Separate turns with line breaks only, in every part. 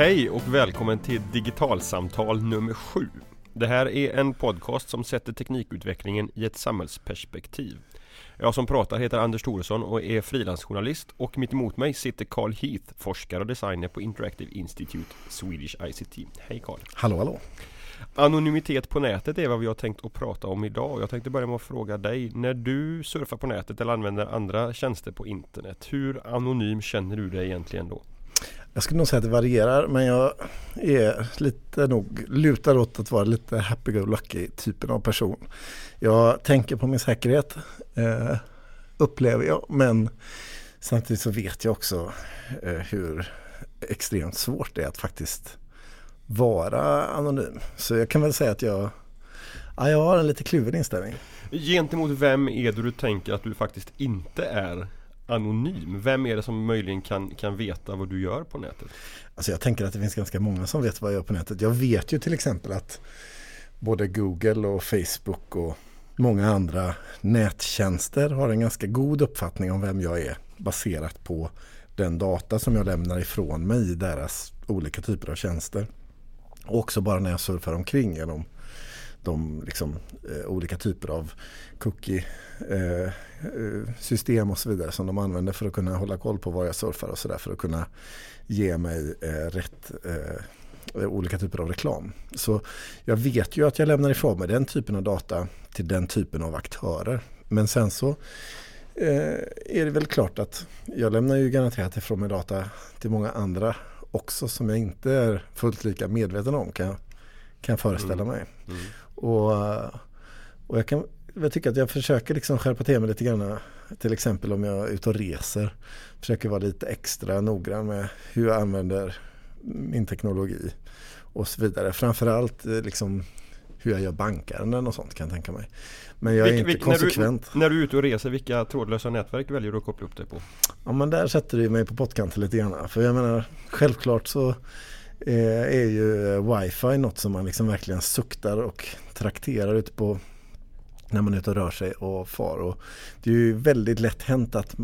Hej och välkommen till Digitalsamtal nummer 7. Det här är en podcast som sätter teknikutvecklingen i ett samhällsperspektiv. Jag som pratar heter Anders Thoresson och är frilansjournalist och mitt emot mig sitter Carl Heath, forskare och designer på Interactive Institute Swedish ICT. Hej Carl!
Hallå hallå!
Anonymitet på nätet är vad vi har tänkt att prata om idag. Jag tänkte börja med att fråga dig, när du surfar på nätet eller använder andra tjänster på internet, hur anonym känner du dig egentligen då?
Jag skulle nog säga att det varierar men jag är lite nog lutar åt att vara lite happy-go-lucky typen av person. Jag tänker på min säkerhet eh, upplever jag men samtidigt så vet jag också eh, hur extremt svårt det är att faktiskt vara anonym. Så jag kan väl säga att jag, ja, jag har en lite kluven inställning.
Gentemot vem är det du tänker att du faktiskt inte är anonym? Vem är det som möjligen kan, kan veta vad du gör på nätet?
Alltså jag tänker att det finns ganska många som vet vad jag gör på nätet. Jag vet ju till exempel att både Google och Facebook och många andra nättjänster har en ganska god uppfattning om vem jag är baserat på den data som jag lämnar ifrån mig i deras olika typer av tjänster. Och också bara när jag surfar omkring genom de liksom, eh, olika typer av cookie-system eh, eh och så vidare som de använder för att kunna hålla koll på var jag surfar och sådär för att kunna ge mig eh, rätt eh, olika typer av reklam. Så jag vet ju att jag lämnar ifrån mig den typen av data till den typen av aktörer. Men sen så eh, är det väl klart att jag lämnar ju garanterat ifrån mig data till många andra också som jag inte är fullt lika medveten om kan jag, kan jag föreställa mm. mig. Mm. Och, och jag, kan, jag tycker att jag försöker liksom skärpa till mig lite grann. Till exempel om jag är ute och reser. Försöker vara lite extra noggrann med hur jag använder min teknologi och så vidare. Framförallt eh, liksom hur jag gör bankärenden och sånt kan jag tänka mig. Men jag är inte konsekvent.
När du, när du är ute och reser, vilka trådlösa nätverk väljer du att koppla upp dig på?
Ja men där sätter du mig på pottkanten lite grann. För jag menar, självklart så Eh, är ju eh, wifi något som man liksom verkligen suktar och trakterar ute på när man är ute och rör sig och far. Och det är ju väldigt lätt hänt att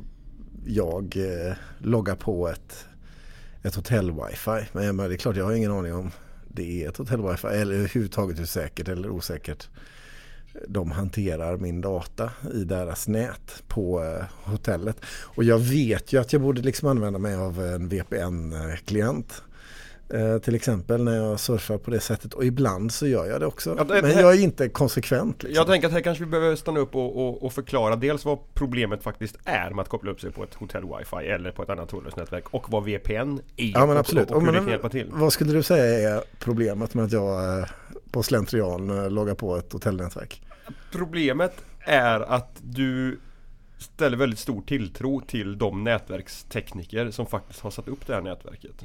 jag eh, loggar på ett, ett hotell-wifi. Men det är klart, jag har ingen aning om det är ett hotell-wifi eller överhuvudtaget hur säkert eller osäkert de hanterar min data i deras nät på eh, hotellet. Och jag vet ju att jag borde liksom använda mig av en VPN-klient. Eh, Eh, till exempel när jag surfar på det sättet och ibland så gör jag det också. Ja, det, men jag är inte konsekvent.
Liksom. Jag tänker att här kanske vi behöver stanna upp och, och, och, förklara dels vad problemet faktiskt är med att koppla upp sig på ett hotell wifi eller på ett annat trådlöst nätverk och vad VPN är.
Ja men absolut. Och, och hur men, det kan hjälpa till. Vad skulle du säga är problemet med att jag eh, på slentrian eh, loggar på ett hotellnätverk?
Problemet är att du ställer väldigt stor tilltro till de nätverkstekniker som faktiskt har satt upp det här nätverket.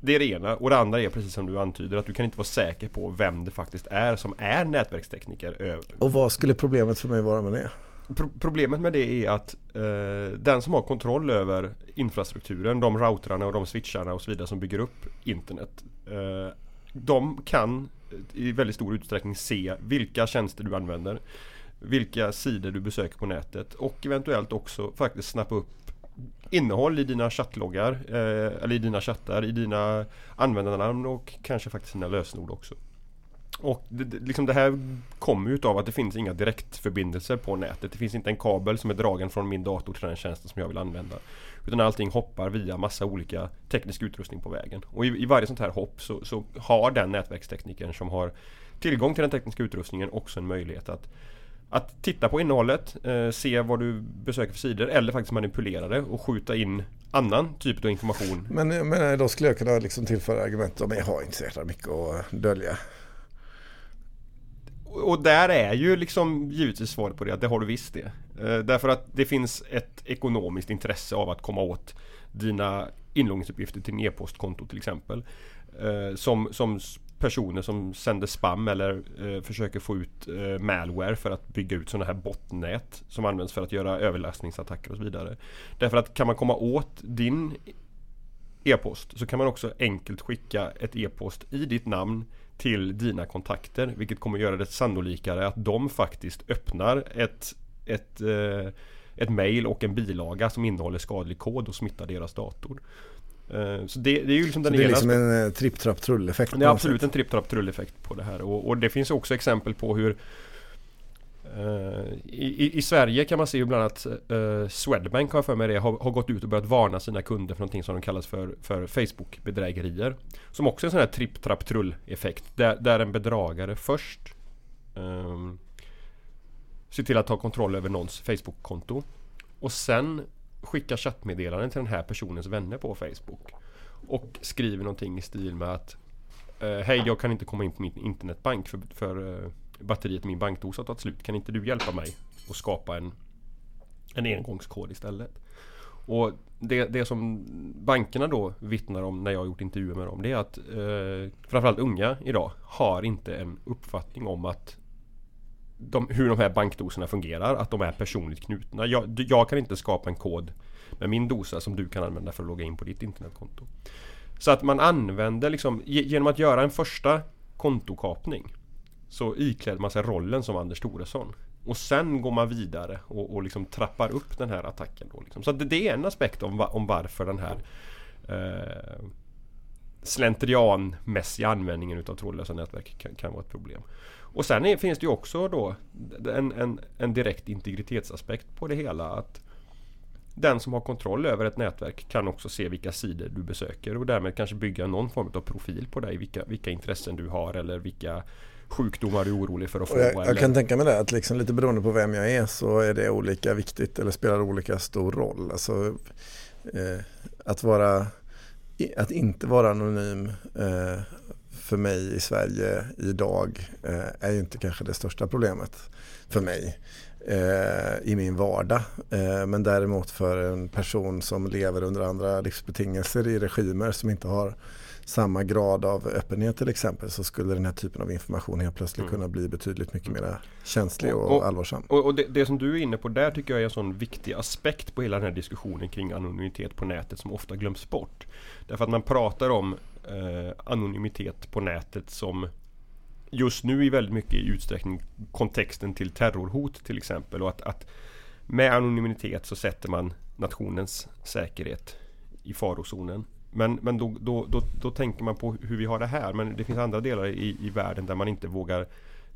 Det är det ena och det andra är precis som du antyder att du kan inte vara säker på vem det faktiskt är som är nätverkstekniker.
Och vad skulle problemet för mig vara med det?
Pro problemet med det är att eh, den som har kontroll över infrastrukturen, de routrarna och de switcharna och så vidare som bygger upp internet. Eh, de kan i väldigt stor utsträckning se vilka tjänster du använder. Vilka sidor du besöker på nätet och eventuellt också faktiskt snappa upp innehåll i dina chattloggar eh, eller i dina chattar, i dina användarnamn och kanske faktiskt dina lösenord också. Och det, liksom det här kommer ju av att det finns inga direktförbindelser på nätet. Det finns inte en kabel som är dragen från min dator till den tjänsten som jag vill använda. Utan allting hoppar via massa olika teknisk utrustning på vägen. Och i, i varje sånt här hopp så, så har den nätverksteknikern som har tillgång till den tekniska utrustningen också en möjlighet att att titta på innehållet, eh, se vad du besöker för sidor eller faktiskt manipulera det och skjuta in annan typ av information.
Men, men då skulle jag kunna liksom tillföra argument om jag har inte så jäkla mycket att dölja.
Och där är ju liksom givetvis svaret på det att det har du visst det. Eh, därför att det finns ett ekonomiskt intresse av att komma åt dina inloggningsuppgifter till en e-postkonto till exempel. Eh, som, som personer som sänder spam eller eh, försöker få ut eh, malware för att bygga ut sådana här botnät som används för att göra överlastningsattacker och så vidare. Därför att kan man komma åt din e-post så kan man också enkelt skicka ett e-post i ditt namn till dina kontakter vilket kommer göra det sannolikare att de faktiskt öppnar ett, ett, eh, ett mail och en bilaga som innehåller skadlig kod och smittar deras dator. Eh, så det, det, är ju liksom
den
så
det är liksom en eh, tripp-trapp-trull-effekt?
Det är absolut en tripp-trapp-trull-effekt på det här och, och, det finns också exempel på hur i, i, Sverige kan man se hur bland annat uh, Swedbank har för mig det har, har, gått ut och börjat varna sina kunder för någonting som de kallas för, för Facebook-bedrägerier. Som också är en sån här tripp-trapp-trull-effekt. Där, där en bedragare först um, ser till att ta kontroll över någons Facebook-konto. Och sen skickar chattmeddelanden till den här personens vänner på Facebook. Och skriver någonting i stil med att eh, Hej, jag kan inte komma in på min internetbank för, för eh, batteriet i min bankdosa har tagit slut. Kan inte du hjälpa mig att skapa en, en engångskod istället? Och det, det som bankerna då vittnar om när jag har gjort intervjuer med dem det är att eh, framförallt unga idag har inte en uppfattning om att de, hur de här bankdoserna fungerar, att de är personligt knutna. Jag, jag, kan inte skapa en kod med min dosa som du kan använda för att logga in på ditt internetkonto. Så att man använder liksom, genom att göra en första kontokapning så ikläder man sig rollen som Anders Thoresson. Och sen går man vidare och, och liksom trappar upp den här attacken. Då liksom. Så det, det, är en aspekt om, om varför den här eh, slentrianmässiga användningen utav trådlösa nätverk kan, kan vara ett problem. Och sen är, finns det ju också då en, en, en direkt integritetsaspekt på det hela. att den som har kontroll över ett nätverk kan också se vilka sidor du besöker och därmed kanske bygga någon form av profil på dig. Vilka, vilka intressen du har eller vilka sjukdomar du är orolig för att få?
Jag, jag kan tänka mig det, att liksom lite beroende på vem jag är så är det olika viktigt eller spelar olika stor roll. Alltså, eh, att, vara, att inte vara anonym eh, för mig i Sverige idag eh, är ju inte kanske det största problemet för mig eh, i min vardag. Eh, men däremot för en person som lever under andra livsbetingelser i regimer som inte har samma grad av öppenhet till exempel så skulle den här typen av information helt plötsligt mm. kunna bli betydligt mycket mer känslig och, och allvarsam.
Och, och det, det, som du är inne på där tycker jag är en sån viktig aspekt på hela den här diskussionen kring anonymitet på nätet som ofta glöms bort. Därför att man pratar om eh, anonymitet på nätet som just nu i väldigt mycket utsträckning kontexten till terrorhot till exempel och att, att med anonymitet så sätter man nationens säkerhet i farozonen. Men, men då, då, då, då, tänker man på hur vi har det här. Men det finns andra delar i, i världen där man inte vågar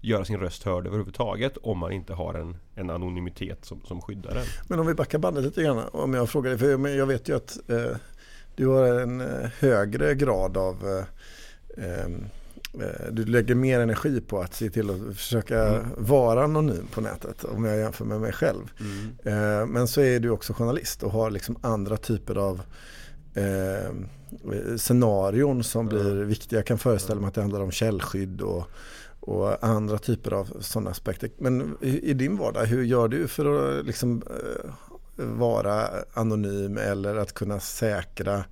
göra sin röst hörd överhuvudtaget om man inte har en, en anonymitet som, som skyddar den.
Men om vi backar bandet lite grann. Om jag frågar dig, för jag vet ju att eh, du har en eh, högre grad av eh, eh, du lägger mer energi på att se till att försöka mm. vara anonym på nätet om jag jämför med mig själv. Mm. Men så är du också journalist och har liksom andra typer av eh, scenarion som blir viktiga. Jag kan föreställa mig att det handlar om källskydd och, och andra typer av sådana aspekter. Men i, i din vardag, hur gör du för att liksom, eh, vara anonym eller att kunna säkra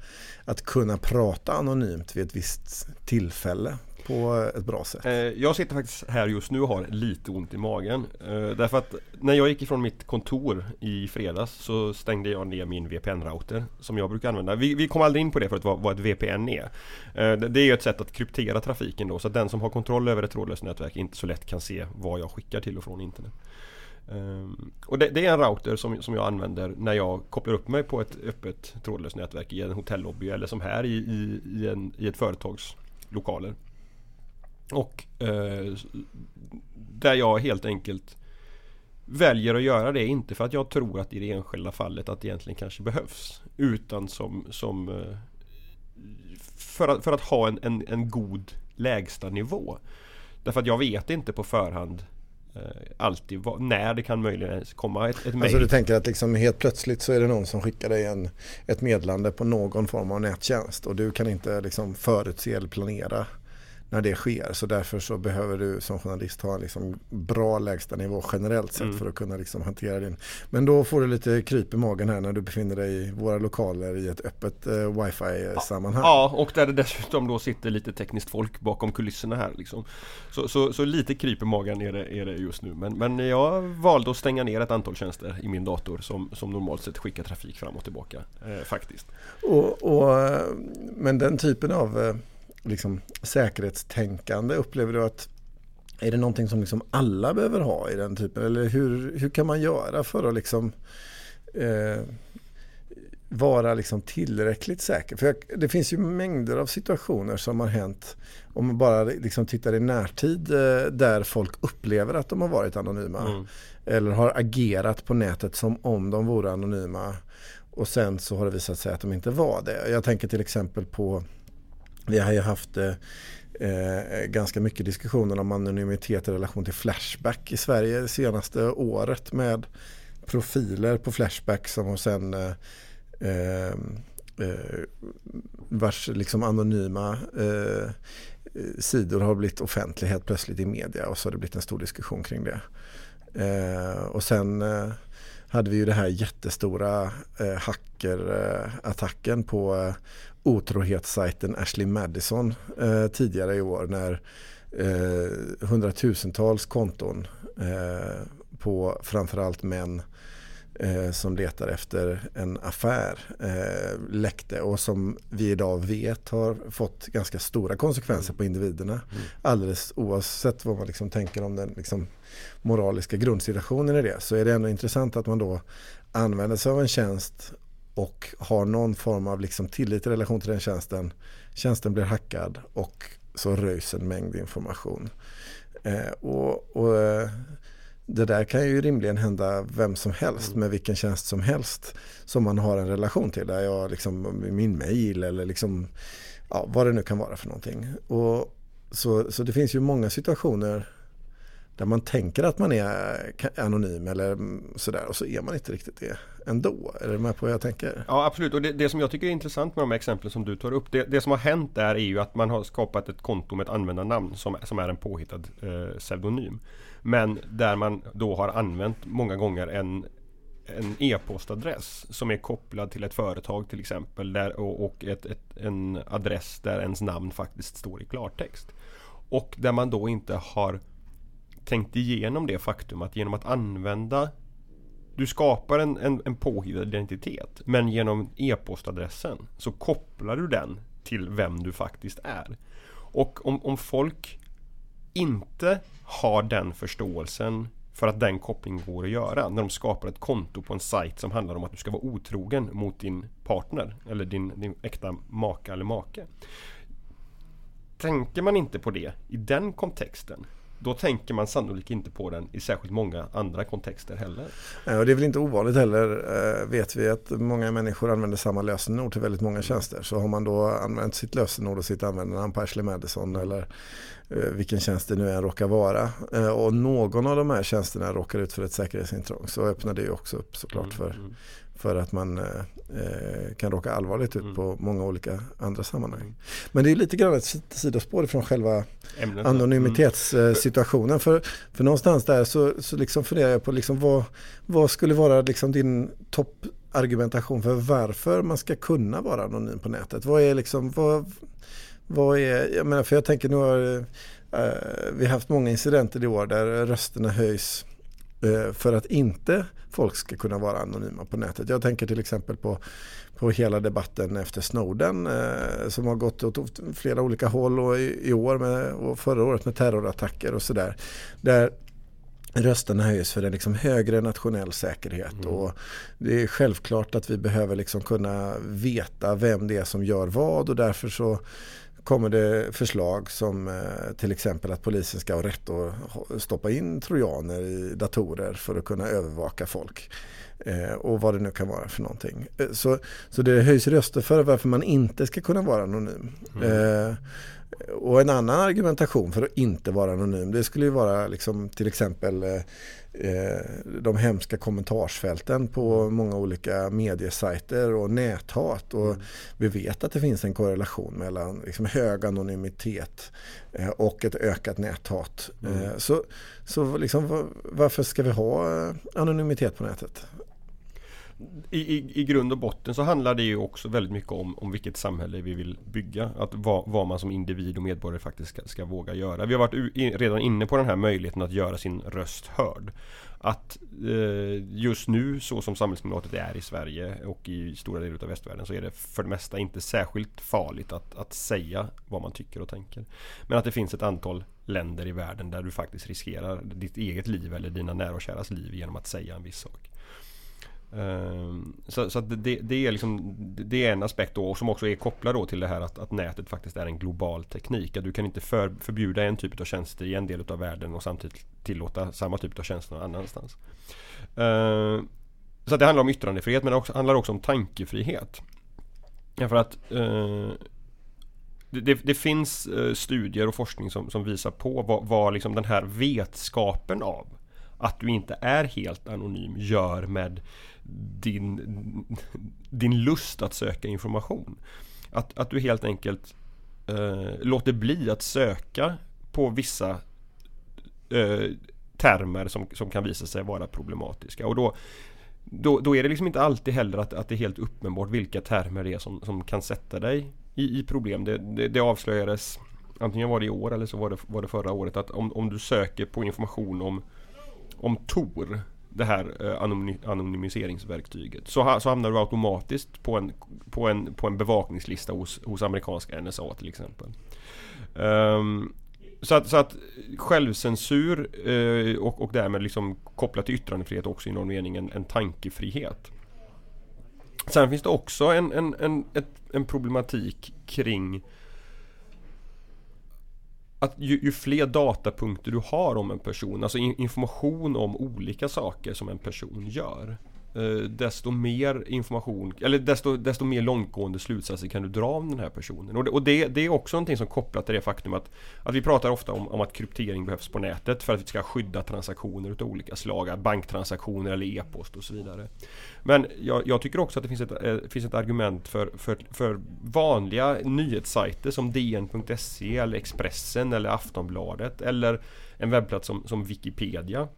att kunna prata anonymt vid ett visst tillfälle? på ett bra sätt?
Eh, jag sitter faktiskt här just nu och har lite ont i magen. Eh, därför att när jag gick ifrån mitt kontor i fredags så stängde jag ner min VPN-router som jag brukar använda. Vi, vi kom aldrig in på det förut, vad, vad ett VPN är. Eh, det är ett sätt att kryptera trafiken då så att den som har kontroll över ett trådlöst nätverk inte så lätt kan se vad jag skickar till och från internet. Ehm, och det, det, är en router som, som jag använder när jag kopplar upp mig på ett öppet trådlöst nätverk i en hotellobby eller som här i, i, i, en, i ett företags lokaler. Och eh, där jag helt enkelt väljer att göra det, inte för att jag tror att i det enskilda fallet att det egentligen kanske behövs. Utan som, som eh, för, att, för att ha en, en, en god lägsta nivå. Därför att jag vet inte på förhand eh, alltid vad, när det kan möjligen komma ett, ett mejl.
Alltså du tänker att liksom helt plötsligt så är det någon som skickar dig en, ett meddelande på någon form av nättjänst och du kan inte liksom förutse eller planera när det sker. Så därför så behöver du som journalist ha en liksom bra lägstanivå generellt sett mm. för att kunna liksom hantera din. Men då får du lite kryp i magen här när du befinner dig i våra lokaler i ett öppet eh, wifi-sammanhang.
Ja, och där det dessutom då sitter lite tekniskt folk bakom kulisserna här. Liksom. Så, så, så, lite kryp i magen är det, är det just nu. Men, men jag valde att stänga ner ett antal tjänster i min dator som, som normalt sett skickar trafik fram och tillbaka. Eh, faktiskt.
Och, och, men den typen av eh, liksom, säkerhetstänkande upplever du att är det någonting som liksom alla behöver ha i den typen? Eller hur, hur kan man göra för att liksom, eh, vara liksom tillräckligt säker. För jag, det finns ju mängder av situationer som har hänt om man bara liksom tittar i närtid eh, där folk upplever att de har varit anonyma. Mm. Eller har agerat på nätet som om de vore anonyma. Och sen så har det visat sig att de inte var det. Jag tänker till exempel på, vi har ju haft eh, eh ganska mycket diskussioner om anonymitet i relation till Flashback i Sverige det senaste året med profiler på Flashback som har sen eh, eh, eh, vars liksom anonyma eh, sidor har blivit offentliga helt plötsligt i media och så har det blivit en stor diskussion kring det. Eh, och sen eh, hade vi ju det här jättestora eh, hackerattacken på eh, otrohetssajten Ashley Madison eh, tidigare i år när eh, hundratusentals konton eh, på framförallt män eh, som letar efter en affär eh, läckte och som vi idag vet har fått ganska stora konsekvenser på individerna. Mm. Alldeles oavsett vad man liksom tänker om den liksom, moraliska grundsituationen i det så är det ändå intressant att man då använder sig av en tjänst och har någon form av liksom tillit i relation till den tjänsten. Tjänsten blir hackad och så röjs en mängd information. Eh, och, och eh, det där kan ju rimligen hända vem som helst med vilken tjänst som helst som man har en relation till. Där jag liksom, min mail eller liksom, ja, vad det nu kan vara för någonting. Och så, så det finns ju många situationer där man tänker att man är eh, anonym eller sådär och så är man inte riktigt det ändå. Är du med på vad jag tänker?
Ja absolut och det, det som jag tycker är intressant med de exemplen som du tar upp. Det, det, som har hänt där är ju att man har skapat ett konto med ett användarnamn som, som är en påhittad eh, pseudonym. Men där man då har använt många gånger en en e-postadress som är kopplad till ett företag till exempel där, och, och ett, ett, en adress där ens namn faktiskt står i klartext. Och där man då inte har tänkt igenom det faktum att genom att använda du skapar en, en, en påhittad identitet men genom e-postadressen så kopplar du den till vem du faktiskt är. Och om, om folk inte har den förståelsen för att den kopplingen går att göra när de skapar ett konto på en sajt som handlar om att du ska vara otrogen mot din partner eller din, din äkta maka eller make. Tänker man inte på det i den kontexten då tänker man sannolikt inte på den i särskilt många andra kontexter heller.
Och det är väl inte ovanligt heller, eh, vet vi, att många människor använder samma lösenord till väldigt många tjänster. Så har man då använt sitt lösenord och sitt användarnamn på Ashley Madison eller eh, vilken tjänst det nu än råkar vara. Eh, och någon av de här tjänsterna råkar ut för ett säkerhetsintrång. Så öppnar det ju också upp såklart mm, för mm för att man eh, eh, kan råka allvarligt ut mm. på många olika andra sammanhang. Mm. Men det är lite grann ett sidospår från själva Ämnet, anonymitetssituationen. Mm. För, för någonstans där så, så liksom funderar jag på liksom vad, vad skulle vara liksom din toppargumentation för varför man ska kunna vara anonym på nätet. Vad är liksom, vad, vad är, jag menar för jag tänker nu har eh, vi haft många incidenter i år där rösterna höjs Eh, för att inte folk ska kunna vara anonyma på nätet. Jag tänker till exempel på, på hela debatten efter Snowden eh, som har gått åt flera olika håll och i, i år med, och förra året med terrorattacker och sådär. Där rösterna höjs för en liksom högre nationell säkerhet. Mm. Och det är självklart att vi behöver liksom kunna veta vem det är som gör vad och därför så kommer det förslag som eh, till exempel att polisen ska ha rätt att stoppa in trojaner i datorer för att kunna övervaka folk. Eh, och vad det nu kan vara för någonting. Eh, så, så det höjs röster för varför man inte ska kunna vara anonym. Mm. Och en annan argumentation för att inte vara anonym det skulle ju vara liksom, till exempel Eh, de hemska kommentarsfälten på många olika mediesajter och näthat. Och mm. Vi vet att det finns en korrelation mellan liksom hög anonymitet eh, och ett ökat näthat. Mm. Eh, så så liksom, varför ska vi ha anonymitet på nätet?
I, i, I grund och botten så handlar det ju också väldigt mycket om, om vilket samhälle vi vill bygga. Att vad, vad man som individ och medborgare faktiskt ska, ska våga göra. Vi har varit in, redan inne på den här möjligheten att göra sin röst hörd. Att eh, just nu så som samhällsklimatet är i Sverige och i stora delar av västvärlden så är det för det mesta inte särskilt farligt att, att säga vad man tycker och tänker. Men att det finns ett antal länder i världen där du faktiskt riskerar ditt eget liv eller dina nära och käras liv genom att säga en viss sak. Ehm, så, så det, det, är liksom, det är en aspekt då som också är kopplad då till det här att, att nätet faktiskt är en global teknik. Att du kan inte för, förbjuda en typ av tjänster i en del av världen och samtidigt tillåta samma typ av tjänster någon annanstans. Ehm, så det handlar om yttrandefrihet men det också, handlar också om tankefrihet. För att eh, det, det, finns eh, studier och forskning som, som visar på vad, vad liksom den här vetskapen av att du inte är helt anonym gör med din, din lust att söka information. Att, att du helt enkelt eh, låter bli att söka på vissa eh, termer som, som kan visa sig vara problematiska. Och då, då, då är det liksom inte alltid heller att, att det är helt uppenbart vilka termer det är som, som kan sätta dig i, i problem. Det, det, det avslöjades Antingen var det i år eller så var det, var det förra året att om, om du söker på information om, om Tor det här eh, anonymiseringsverktyget så, så hamnar du automatiskt på en, på en, på en bevakningslista hos, hos amerikanska NSA till exempel. Um, så att, så att självcensur uh, och, och därmed liksom kopplat till yttrandefrihet också i någon mening en, en tankefrihet. Sen finns det också en, en, en, ett, en problematik kring att ju, ju, fler datapunkter du har om en person, alltså information om olika saker som en person gör Eh, desto mer information, eller desto, desto mer långtgående slutsatser kan du dra om den här personen. Och det, och det, det är också någonting som kopplat till det faktum att, att vi pratar ofta om, om, att kryptering behövs på nätet för att vi ska skydda transaktioner av olika slag, banktransaktioner eller e-post och så vidare. Men jag, jag tycker också att det finns ett, äh, finns ett argument för, för, för vanliga nyhetssajter som DN.se eller Expressen eller Aftonbladet eller en webbplats som, som Wikipedia.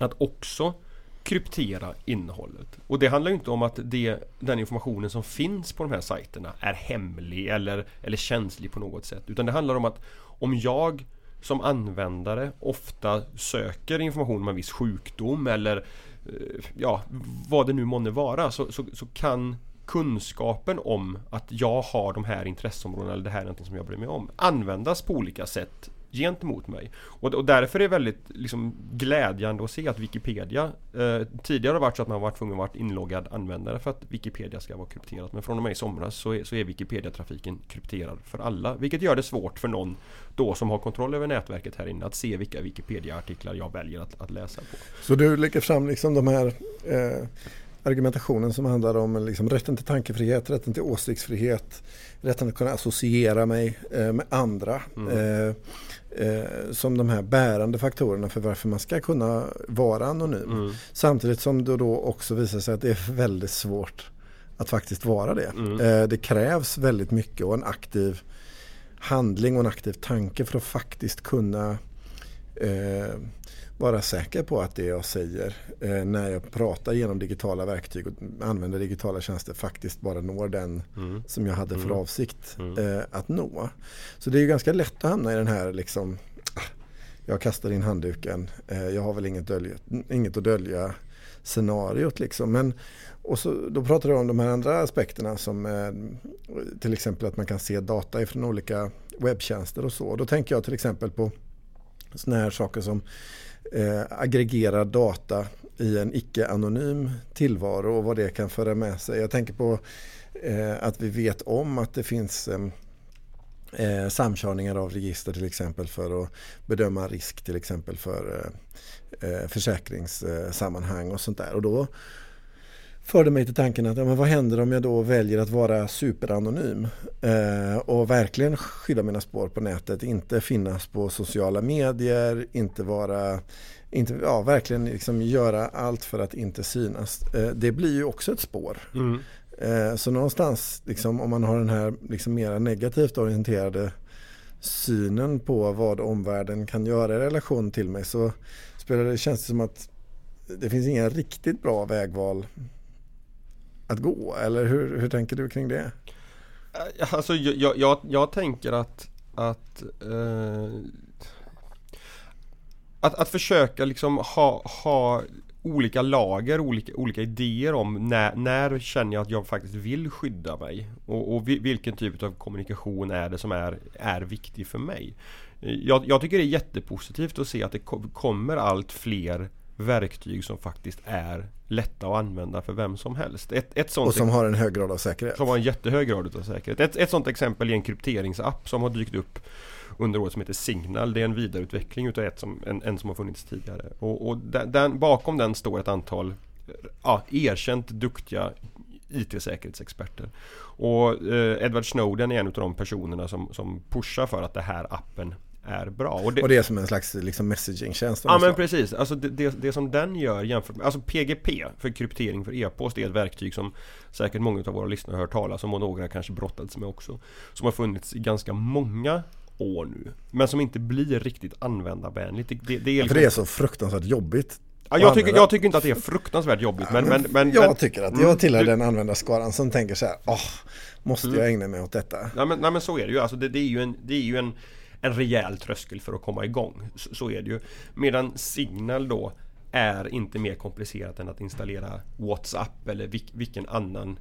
Att också kryptera innehållet. Och det handlar inte om att det, den informationen som finns på de här sajterna är hemlig eller, eller känslig på något sätt. Utan det handlar om att om jag som användare ofta söker information om en viss sjukdom eller eh, ja, vad det nu månne vara så, så, så kan kunskapen om att jag har de här intresseområdena eller det här är någonting som jag bryr mig om användas på olika sätt gentemot mig. Och, och därför är det väldigt liksom, glädjande att se att Wikipedia eh, Tidigare har det varit så att man varit tvungen att vara inloggad användare för att Wikipedia ska vara krypterat. Men från och med i somras så är, så är Wikipedia-trafiken krypterad för alla. Vilket gör det svårt för någon då som har kontroll över nätverket här inne att se vilka Wikipedia-artiklar jag väljer att, att, läsa på.
Så du lägger fram liksom de här eh, argumentationen som handlar om liksom rätten till tankefrihet, rätten till åsiktsfrihet, rätten att kunna associera mig eh, med andra. Mm. Eh, eh, som de här bärande faktorerna för varför man ska kunna vara anonym. Mm. Samtidigt som det då också visar sig att det är väldigt svårt att faktiskt vara det. Mm. Eh, det krävs väldigt mycket och en aktiv handling och en aktiv tanke för att faktiskt kunna eh, vara säker på att det jag säger eh, när jag pratar genom digitala verktyg och använder digitala tjänster faktiskt bara når den mm. som jag hade för mm. avsikt mm. eh, att nå. Så det är ju ganska lätt att hamna i den här liksom ah, jag kastar in handduken, eh, jag har väl inget, dölja, inget att dölja scenariot liksom. Men, och så, då pratar du om de här andra aspekterna som eh, till exempel att man kan se data från olika webbtjänster och så. Då tänker jag till exempel på sådana här saker som eh, aggregerar data i en icke-anonym tillvaro och vad det kan föra med sig. Jag tänker på eh, att vi vet om att det finns ehm, eh, samkörningar av register till exempel för att bedöma risk till exempel för eh, eh försäkringssammanhang och sånt där. Och då förde mig till tanken att ja, men vad händer om jag då väljer att vara superanonym eh, och verkligen skydda mina spår på nätet, inte finnas på sociala medier, inte vara inte, ja, verkligen liksom göra allt för att inte synas. Eh, det blir ju också ett spår. Mm. Eh, så någonstans, liksom, om man har den här liksom, mera negativt orienterade synen på vad omvärlden kan göra i relation till mig så spelar det, känns det som att det finns inga riktigt bra vägval att gå? Eller hur, hur tänker du kring det?
Eh, alltså jag, jag, jag tänker att att, eh, att, att försöka liksom ha, ha olika lager, olika, olika idéer om när, när känner jag att jag faktiskt vill skydda mig och, och vilken typ av kommunikation är det som är, är viktig för mig. Eh, jag, jag tycker det är jättepositivt att se att det kommer allt fler verktyg som faktiskt är lätta att använda för vem som helst. Ett, ett sånt
och som har en hög grad av säkerhet.
Som har en jättehög grad av säkerhet. Ett, ett sånt exempel är en krypteringsapp som har dykt upp under året som heter Signal. Det är en vidareutveckling utav ett som, en, en som har funnits tidigare. Och, och den, den, bakom den står ett antal ja, erkänt duktiga IT-säkerhetsexperter. Och eh, Edward Snowden är en av de personerna som, som pushar för att det här appen är bra.
Och det, och det är som en slags liksom messaging-tjänst?
Ja men precis. Alltså det, det, det, som den gör jämfört med, alltså PGP för kryptering för e-post är ett verktyg som säkert många av våra lyssnare har hört talas om och några kanske brottats med också. Som har funnits i ganska många år nu. Men som inte blir riktigt användarvänligt.
Det, det, det är liksom... För det är så fruktansvärt jobbigt.
Ja, jag, tycker, jag tycker inte att det är fruktansvärt jobbigt men, men, men
Jag tycker att jag tillhör mm, den användarskaran som tänker så här oh, Måste mm. jag ägna mig åt detta?
Nej men, nej, men så är det ju alltså det, det är ju en, det är ju en en rejäl tröskel för att komma igång. Så, så är det ju. Medan Signal då är inte mer komplicerat än att installera WhatsApp eller vilk, vilken annan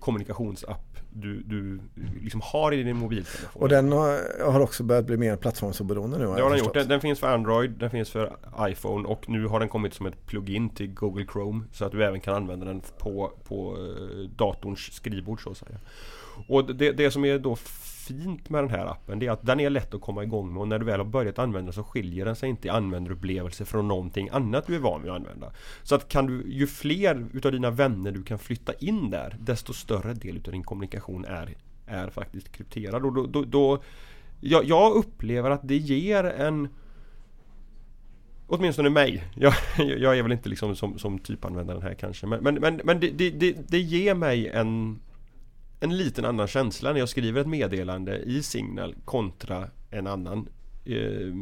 kommunikationsapp du, du liksom har i din mobiltelefon.
Och den har, har också börjat bli mer plattformsoberoende nu?
Det har den gjort. Den, den, finns för Android, den finns för iPhone och nu har den kommit som ett plugin till Google Chrome. Så att du även kan använda den på, på eh, datorns skrivbord så att säga. Och det, det som är då fint med den här appen det är att den är lätt att komma igång med och när du väl har börjat använda så skiljer den sig inte i användarupplevelse från någonting annat du är van vid att använda. Så att kan du, ju fler utav dina vänner du kan flytta in där desto större del utav din kommunikation är, är faktiskt krypterad. Och då, då, då jag, jag upplever att det ger en Åtminstone mig. Jag, jag är väl inte liksom som, som typanvändaren här kanske. Men, men, men, men det, det, det, ger mig en en liten annan känsla när jag skriver ett meddelande i Signal kontra en annan eh,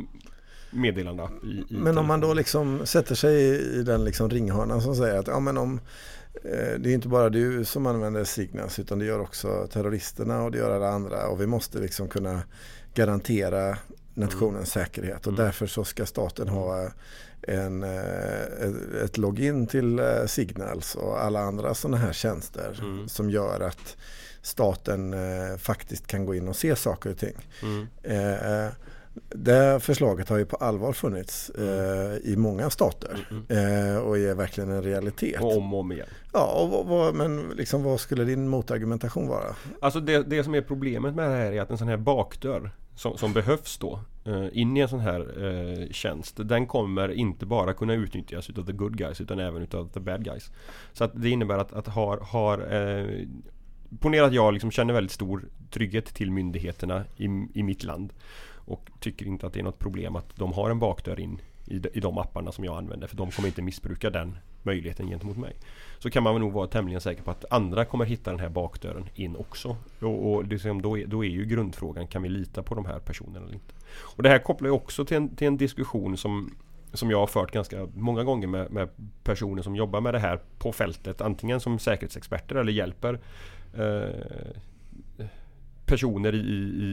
meddelandeapp. I, i
men om man då liksom sätter sig i den liksom ringhörnan som säger att ja, men om, eh, det är inte bara du som använder Signals utan det gör också terroristerna och det gör alla andra och vi måste liksom kunna garantera nationens mm. säkerhet och mm. därför så ska staten ha en, eh, ett login till eh, Signals och alla andra sådana här tjänster mm. som gör att staten eh, faktiskt kan gå in och se saker och ting. Mm. Eh, det förslaget har ju på allvar funnits eh, i många stater mm, mm. eh, och är verkligen en realitet.
Och om och om igen.
Ja, och vad, men liksom, vad skulle din motargumentation vara?
Alltså det, det som är problemet med det här är att en sån här bakdörr som, som behövs då eh, in i en sån här eh, tjänst Den kommer inte bara kunna utnyttjas utav the good guys utan även utav the bad guys. Så att det innebär att, att har, har eh, Ponera att jag liksom känner väldigt stor trygghet till myndigheterna i, i mitt land. Och tycker inte att det är något problem att de har en bakdörr in i de, i de apparna som jag använder. För de kommer inte missbruka den möjligheten gentemot mig. Så kan man nog vara tämligen säker på att andra kommer hitta den här bakdörren in också. Och, och liksom då, är, då är ju grundfrågan, kan vi lita på de här personerna eller inte? Och det här kopplar ju också till en, till en diskussion som som jag har fört ganska många gånger med, med, personer som jobbar med det här på fältet. Antingen som säkerhetsexperter eller hjälper Eh, personer i, i,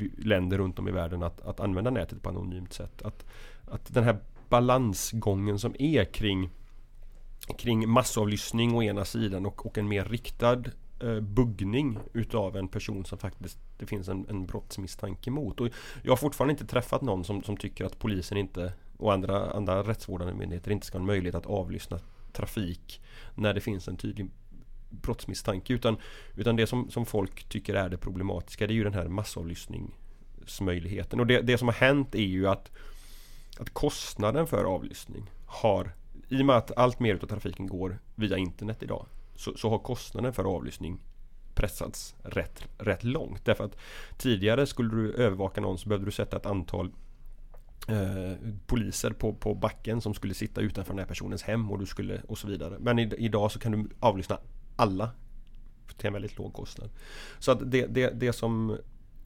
i, länder runt om i världen att, att använda nätet på anonymt sätt. Att, att den här balansgången som är kring, kring massavlyssning å ena sidan och, och en mer riktad eh, buggning utav en person som faktiskt det finns en, en brottsmisstanke mot. Och jag har fortfarande inte träffat någon som, som tycker att polisen inte och andra, andra rättsvårdande myndigheter inte ska ha en möjlighet att avlyssna trafik när det finns en tydlig brottsmisstanke utan, utan det som, som folk tycker är det problematiska det är ju den här massavlyssningsmöjligheten. Och det, det som har hänt är ju att, att kostnaden för avlyssning har i och med att allt mer av trafiken går via internet idag så, så har kostnaden för avlyssning pressats rätt, rätt långt. Därför att tidigare skulle du övervaka någon så behövde du sätta ett antal eh, poliser på, på backen som skulle sitta utanför den här personens hem och du skulle och så vidare. Men i, idag så kan du avlyssna alla till en väldigt låg kostnad. Så att det, det, det som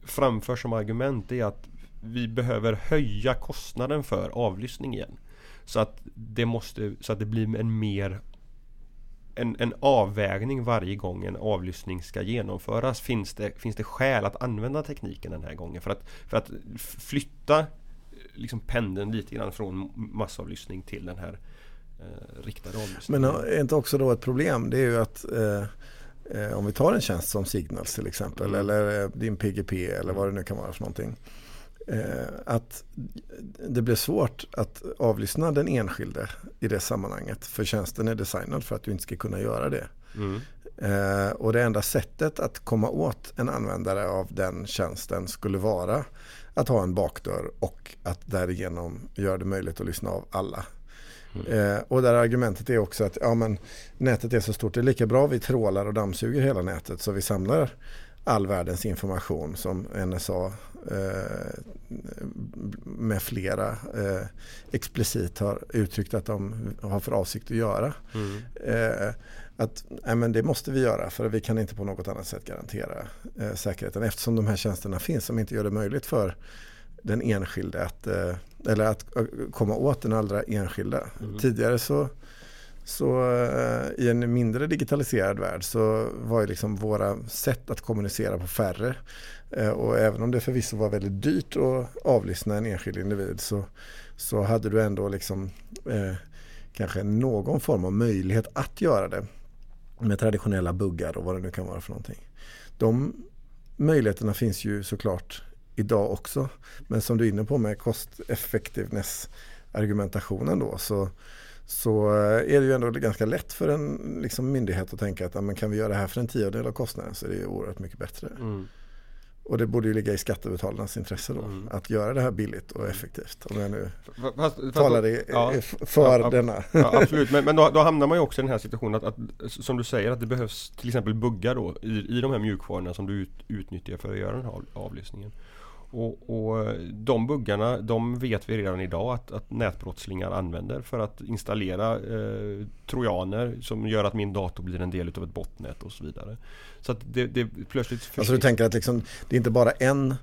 framförs som argument är att vi behöver höja kostnaden för avlyssning igen. Så att det, måste, så att det blir en mer en, en avvägning varje gång en avlyssning ska genomföras. Finns det, finns det skäl att använda tekniken den här gången? För att, för att flytta liksom pendeln lite grann från massavlyssning till den här eh, riktade avlyssning.
Men är inte också då ett problem det är ju att eh, eh, om vi tar en tjänst som Signals till exempel mm. eller eh, din PGP eller vad det nu kan vara för någonting. Eh, att det blir svårt att avlyssna den enskilde i det sammanhanget. För tjänsten är designad för att du inte ska kunna göra det. Mm. Eh, och det enda sättet att komma åt en användare av den tjänsten skulle vara att ha en bakdörr och att därigenom göra det möjligt att lyssna av alla. Mm. Eh, och där argumentet är också att ja, men, nätet är så stort, det är lika bra vi trålar och dammsuger hela nätet så vi samlar all världens information som NSA eh, med flera eh, explicit har uttryckt att de har för avsikt att göra. Mm. Eh, att nej, men det måste vi göra för vi kan inte på något annat sätt garantera eh, säkerheten eftersom de här tjänsterna finns som inte gör det möjligt för den enskilde att, eh, eller att eh, komma åt den allra enskilda. Mm. Tidigare så så eh, i en mindre digitaliserad värld så var ju liksom våra sätt att kommunicera på färre. Och även om det förvisso var väldigt dyrt att avlyssna en enskild individ så, så hade du ändå liksom eh, kanske någon form av möjlighet att göra det med traditionella buggar och vad det nu kan vara för någonting. De möjligheterna finns ju såklart idag också. Men som du är inne på med cost effectiveness argumentationen då så så eh, är det ju ändå ganska lätt för en liksom, myndighet att tänka att ja, men kan vi göra det här för en tiondel av kostnaden så är det oerhört mycket bättre. Mm. Och det borde ju ligga i skattebetalarnas intresse då. Mm. Att göra det här billigt och effektivt. Om jag nu fast, fast, talar det ja, för ja, denna.
Ja, absolut, men, men då, då, hamnar man ju också i den här situationen att, att, som du säger att det behövs till exempel buggar då i, i de här mjukvarorna som du ut, utnyttjar för att göra den här avlyssningen. Och, och, de buggarna, de vet vi redan idag att, att nätbrottslingar använder för att installera eh, trojaner som gör att min dator blir en del av ett botnät och så vidare. Så att det, det plötsligt...
Alltså du tänker att liksom, det är inte bara en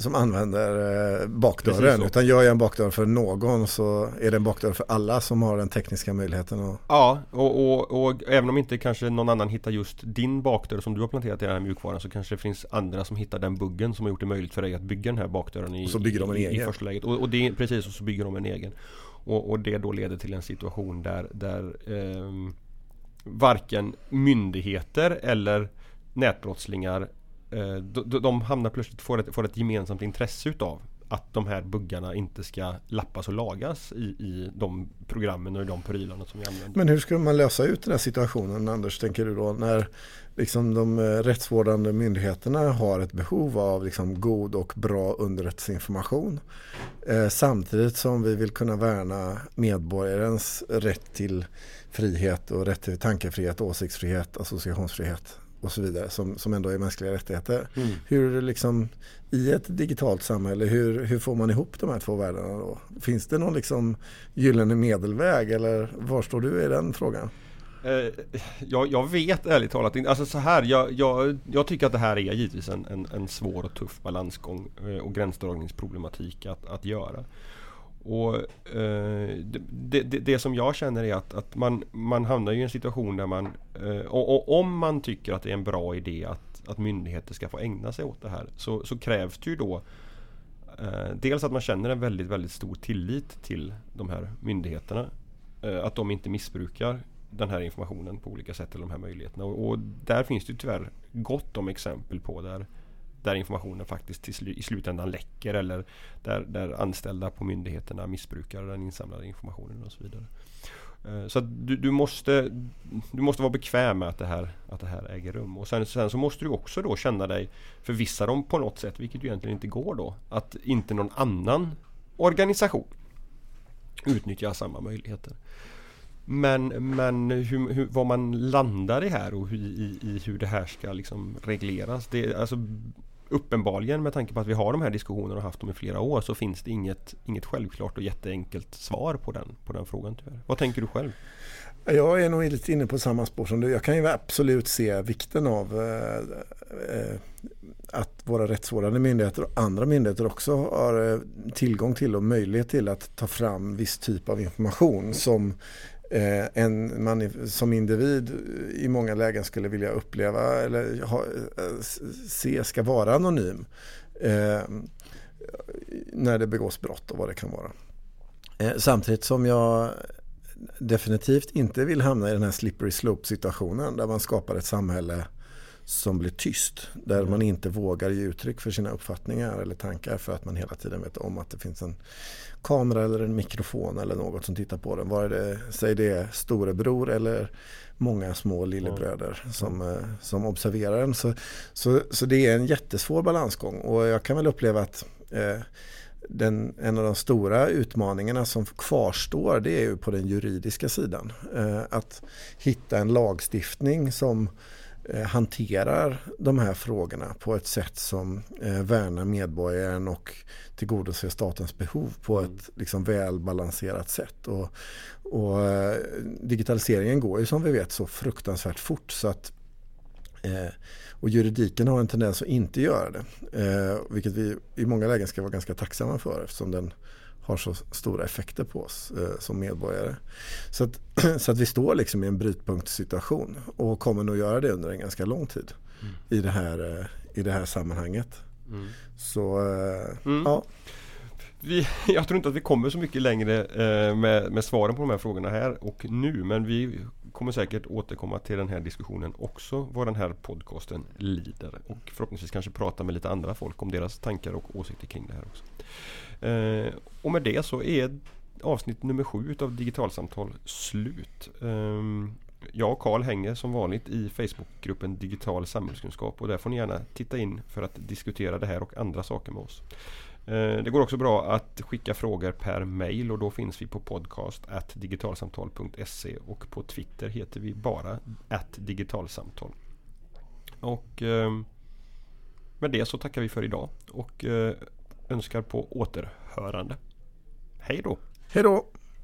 som använder eh, bakdörren. Utan gör jag en bakdörr för någon så är det en bakdörr för alla som har den tekniska möjligheten. Och...
Ja, och, och, och, även om inte kanske någon annan hittar just din bakdörr som du har planterat i den här mjukvaran så kanske det finns andra som hittar den buggen som har gjort det möjligt för dig att bygga den här bakdörren i,
och så bygger de en
i,
egen.
i första läget. Och, och det är precis, och så bygger de en egen. Och, och det då leder till en situation där, där eh, varken myndigheter eller nätbrottslingar Eh, de hamnar plötsligt, får ett, får ett gemensamt intresse utav att de här buggarna inte ska lappas och lagas i, i de programmen och i de prylarna som vi använder.
Men hur ska man lösa ut den här situationen Anders, tänker du då? När liksom de eh, rättsvårdande myndigheterna har ett behov av liksom god och bra underrättelseinformation. Eh, samtidigt som vi vill kunna värna medborgarens rätt till frihet och rätt till tankefrihet, åsiktsfrihet, associationsfrihet och så vidare som, som ändå är mänskliga rättigheter. Mm. Hur liksom i ett digitalt samhälle, hur, hur får man ihop de här två världarna då? Finns det någon liksom gyllene medelväg eller var står du i den frågan?
Eh, jag, jag, vet ärligt talat inte. Alltså så här, jag, jag, jag, tycker att det här är givetvis en, en, en svår och tuff balansgång eh, och gränsdragningsproblematik att, att göra. Och eh, det, det, det, som jag känner är att, att man, man hamnar i en situation där man eh, och, och, om man tycker att det är en bra idé att, att myndigheter ska få ägna sig åt det här så, så krävs det ju då eh, Dels att man känner en väldigt, väldigt stor tillit till de här myndigheterna. Eh, att de inte missbrukar den här informationen på olika sätt eller de här möjligheterna. Och, och där finns det tyvärr gott om exempel på där där informationen faktiskt till sl i slutändan läcker eller där, där anställda på myndigheterna missbrukar den insamlade informationen och så vidare. Eh, så du, du, måste, du måste vara bekväm med att det här, att det här äger rum. Och sen, sen så måste du också då känna dig förvissad om på något sätt, vilket ju egentligen inte går då, att inte någon annan organisation utnyttjar samma möjligheter. Men, men hur, hur, vad man landar i här och hur, i, i hur det här ska liksom regleras. Det, alltså, uppenbarligen med tanke på att vi har de här diskussionerna och haft dem i flera år så finns det inget, inget självklart och jätteenkelt svar på den, på den frågan tyvärr. Vad tänker du själv?
Jag är nog lite inne på samma spår som du. Jag kan ju absolut se vikten av eh, eh att våra rättsvårdande myndigheter och andra myndigheter också har eh, tillgång till och möjlighet till att ta fram viss typ av information som eh, en man som individ i många lägen skulle vilja uppleva eller ha, eh, se ska vara anonym eh, när det begås brott och vad det kan vara. Eh, samtidigt som jag definitivt inte vill hamna i den här slippery slope situationen där man skapar ett samhälle som blir tyst. Där
Mm.
man inte vågar ge uttryck för sina uppfattningar eller tankar för att man hela tiden vet om att det finns en kamera eller en mikrofon eller något som tittar på den. Var det, säg det storebror eller många små lillebröder som, eh, som observerar den. Så, så, så det är en jättesvår balansgång och jag kan väl uppleva att eh, den, en av de stora utmaningarna som kvarstår det är ju på den juridiska sidan. Eh, att hitta en lagstiftning som hanterar de här frågorna på ett sätt som eh, värnar medborgaren och tillgodoser statens behov på ett liksom, välbalanserat sätt. Och, och, eh, digitaliseringen går ju som vi vet så fruktansvärt fort så att eh, och juridiken har en tendens att inte göra det. Eh, vilket vi i många lägen ska vara ganska tacksamma för eftersom den har så stora effekter på oss eh, som medborgare. Så att, så att vi står liksom i en brytpunktssituation och kommer nog göra det under en ganska lång tid
Mm.
i, det här, eh, i det här sammanhanget.
Mm.
Så eh,
Mm.
ja,
Vi, jag tror inte att vi kommer så mycket längre eh, med, med svaren på de här frågorna här och nu men vi kommer säkert återkomma till den här diskussionen också vad den här podcasten lider och förhoppningsvis kanske prata med lite andra folk om deras tankar och åsikter kring det här också. Eh, och med det så är avsnitt nummer sju utav Digitalsamtal slut. Eh, jag och Karl hänger som vanligt i Facebookgruppen Digital samhällskunskap och där får ni gärna titta in för att diskutera det här och andra saker med oss. Eh, Det går också bra att skicka frågor per mail och då finns vi på podcast at digitalsamtal.se och på Twitter heter vi bara at digitalsamtal. Och eh, med det så tackar vi för idag och eh, önskar på återhörande. Hej då!
hej då!